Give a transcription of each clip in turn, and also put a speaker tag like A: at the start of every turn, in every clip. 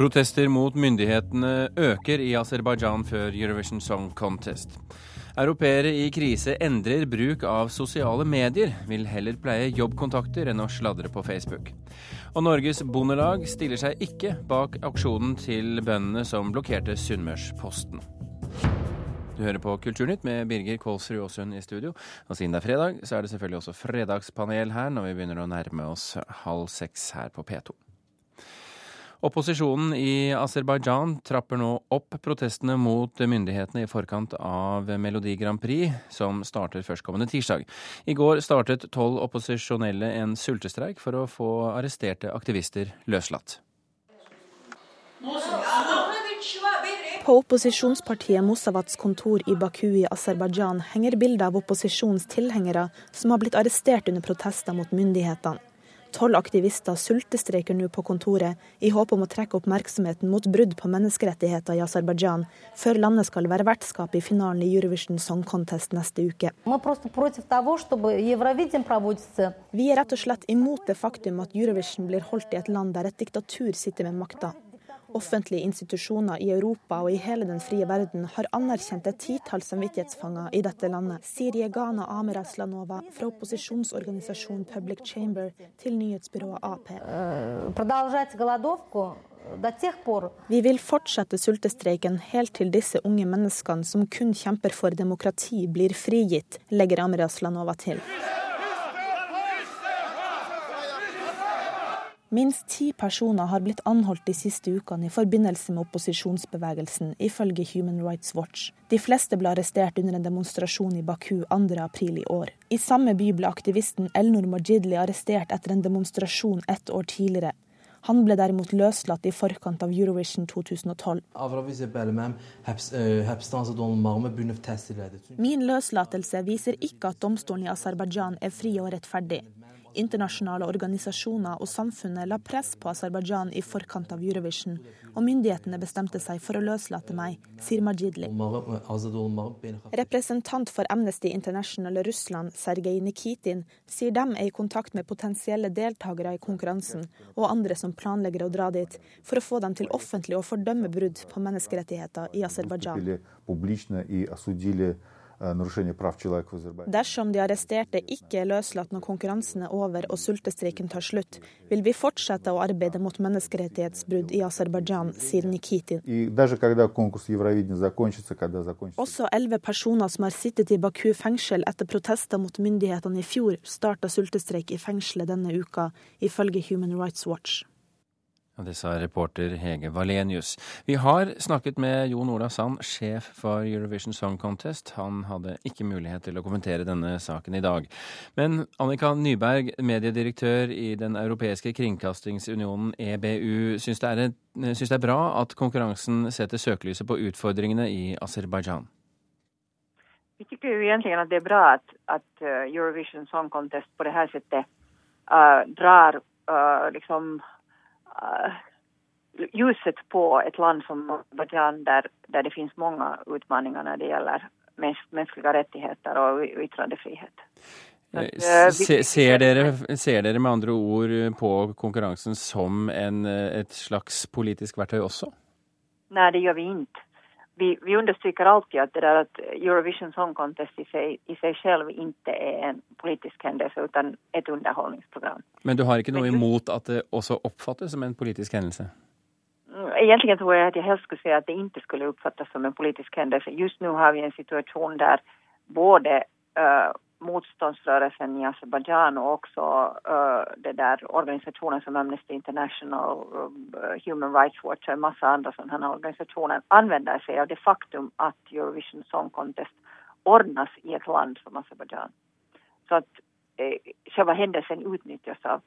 A: Protester mot myndighetene øker i Aserbajdsjan før Eurovision Song Contest. Europeere i krise endrer bruk av sosiale medier, vil heller pleie jobbkontakter enn å sladre på Facebook. Og Norges Bondelag stiller seg ikke bak aksjonen til bøndene som blokkerte Sunnmørsposten. Du hører på Kulturnytt med Birger Kålsrud Aasund i studio. Og siden det er fredag, så er det selvfølgelig også fredagspanel her når vi begynner å nærme oss halv seks her på P2. Opposisjonen i Aserbajdsjan trapper nå opp protestene mot myndighetene i forkant av Melodi Grand Prix, som starter førstkommende tirsdag. I går startet tolv opposisjonelle en sultestreik for å få arresterte aktivister løslatt.
B: På opposisjonspartiet Mosavats kontor i Baku i Aserbajdsjan henger bilder av opposisjonens tilhengere som har blitt arrestert under protester mot myndighetene. Tolv aktivister sultestreiker nå på kontoret, i håp om å trekke oppmerksomheten mot brudd på menneskerettigheter i Aserbajdsjan, før landet skal være vertskap i finalen i Eurovision Song Contest neste uke. Vi er rett og slett imot det faktum at Eurovision blir holdt i et land der et diktatur sitter med makta. Offentlige institusjoner i Europa og i hele den frie verden har anerkjent et titalls samvittighetsfanger i dette landet, sier Jegana Amer Aslanova fra opposisjonsorganisasjonen Public Chamber til nyhetsbyrået AP. Vi vil fortsette sultestreiken helt til disse unge menneskene som kun kjemper for demokrati, blir frigitt, legger Amir Aslanova til. Minst ti personer har blitt anholdt de siste ukene i forbindelse med opposisjonsbevegelsen, ifølge Human Rights Watch. De fleste ble arrestert under en demonstrasjon i Baku 2.4 i år. I samme by ble aktivisten Elnor Majidli arrestert etter en demonstrasjon ett år tidligere. Han ble derimot løslatt i forkant av Eurovision 2012. Min løslatelse viser ikke at domstolen i Aserbajdsjan er fri og rettferdig. Internasjonale organisasjoner og samfunnet la press på Aserbajdsjan i forkant av Eurovision, og myndighetene bestemte seg for å løslate meg, sier Majidli. Representant for Amnesty International Russland, Sergej Nikitin, sier de er i kontakt med potensielle deltakere i konkurransen og andre som planlegger å dra dit, for å få dem til offentlig å fordømme brudd på menneskerettigheter i Aserbajdsjan. Dersom de arresterte ikke er løslatt når konkurransen er over og sultestreiken tar slutt, vil vi fortsette å arbeide mot menneskerettighetsbrudd i Aserbajdsjan, sier Nikitin. Også elleve personer som har sittet i Baku fengsel etter protester mot myndighetene i fjor, starta sultestreik i fengselet denne uka, ifølge Human Rights Watch.
A: Det sa reporter Hege Valenius. Vi har snakket med Jon Ola Sand, sjef for Eurovision Song Contest. Han hadde ikke mulighet til å kommentere denne saken i dag. Men Annika Nyberg, mediedirektør i Den europeiske kringkastingsunionen EBU, syns det, syns det er bra at konkurransen setter søkelyset på utfordringene i Aserbajdsjan?
C: Vi tycker ju egentligen att det är bra att, att Eurovision Song Contest på det här sättet uh, drar uh, liksom ljuset på ett land som Azerbajdzjan där, där det finns många utmaningar när det gäller mäns mänskliga rättigheter och yttrandefrihet.
A: Se, ser, dere, ser dere med andre ord på konkurransen som en, et slags politisk verktøy også?
C: Nei, det gjør vi inte. Vi, vi understryker alltid att, det där att Eurovision Song Contest i sig, i sig själv inte är en politisk händelse utan ett underhållningsprogram.
A: Men du har ikke noe imot at det også oppfattes som en politisk hendelse?
C: Egentligen tror jag att jag helst skulle säga att det inte skulle uppfattas som en politisk händelse. Just nu har vi en situation där både uh, motståndsrörelsen i Azerbaijan och också uh, det där organisationer som Amnesty International, uh, Human Rights Watch och en massa andra sådana organisationer använder sig av det faktum att Eurovision Song Contest ordnas i ett land som Azerbaijan. Så att eh, själva händelsen utnyttjas av,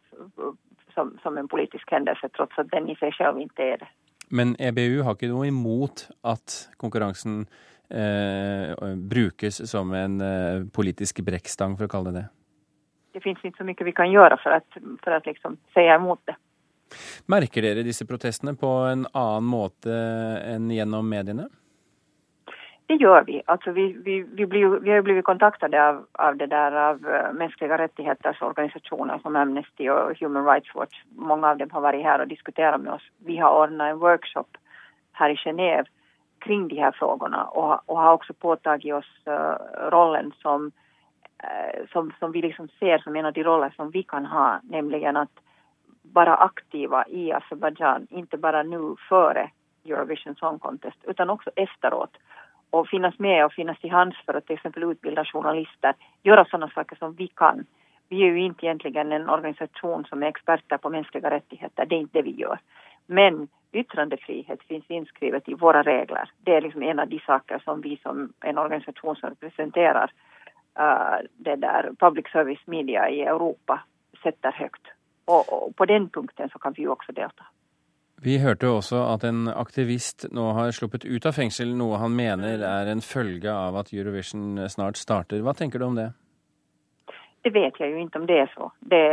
C: som, som en politisk händelse trots att den i sig själv inte är det.
A: Men EBU har ikke noe imot at konkurransen eh, brukes som en eh, politisk brekkstang, for å kalle det det?
C: Det fins ikke så mye vi kan gjøre for å för att liksom si imot det.
A: Merker dere disse protestene på en annen måte enn gjennom mediene?
C: Det gjør vi. Altså, vi, vi, vi, blir, vi har blitt kontaktet av, av, det där, av menneskelige rettigheters organisasjoner som Amnesty og Human Rights Watch. Mange av dem har vært her og diskutert med oss. Vi har ordnet en workshop her i Genève kring de här frågorna och, och har också påtagit oss uh, rollen som, uh, som, som vi liksom ser som en av de roller som vi kan ha, nämligen att vara aktiva i Azerbajdzjan, inte bara nu före Eurovision Song Contest utan också efteråt och finnas med och finnas till hands för att till exempel utbilda journalister, göra sådana saker som vi kan. Vi är ju inte egentligen en organisation som är experter på mänskliga rättigheter, det är inte det vi gör. Men yttrandefrihet finns inskrivet i våra regler. Det är liksom en av de saker som vi som en organisation som representerar uh, det där public service media i Europa sätter högt. Och, och på den punkten så kan vi jo också delta.
A: Vi hørte også at en aktivist nå har sluppet ut av fengsel, noe han mener er en følge av at Eurovision snart starter. Hva tenker du om det?
C: Det vet jeg jo ikke om det er så. Det,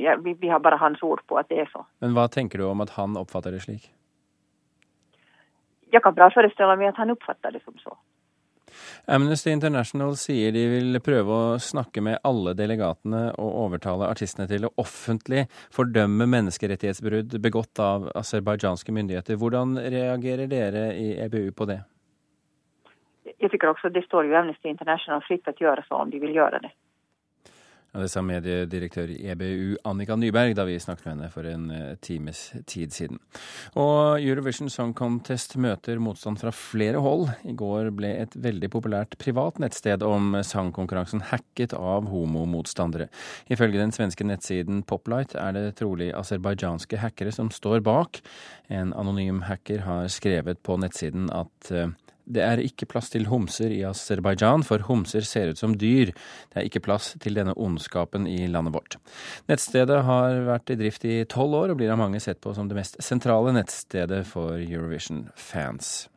C: ja, vi, vi, har bare hans ord på at det er så.
A: Men hva tenker du om at han oppfatter det slik?
C: Jeg kan bra forestille meg at han oppfatter det som så.
A: Amnesty International sier de vil prøve å snakke med alle delegatene og overtale artistene til å offentlig fordømme menneskerettighetsbrudd begått av aserbajdsjanske myndigheter. Hvordan reagerer dere i EBU på det?
C: Jeg tycker også det står jo Amnesty International fritt å gjøre så om de vil gjøre det.
A: Ja, det sa mediedirektør i EBU Annika Nyberg da vi snakket med henne for en eh, times tid siden. Og Eurovision Song Contest møter motstand fra flere hold. I går ble et veldig populært privat nettsted om sangkonkurransen hacket av homomotstandere. Ifølge den svenske nettsiden Poplight er det trolig aserbajdsjanske hackere som står bak. En anonym hacker har skrevet på nettsiden at eh, det er ikke plass til homser i Aserbajdsjan, for homser ser ut som dyr. Det er ikke plass til denne ondskapen i landet vårt. Nettstedet har vært i drift i tolv år, og blir av mange sett på som det mest sentrale nettstedet for Eurovision-fans.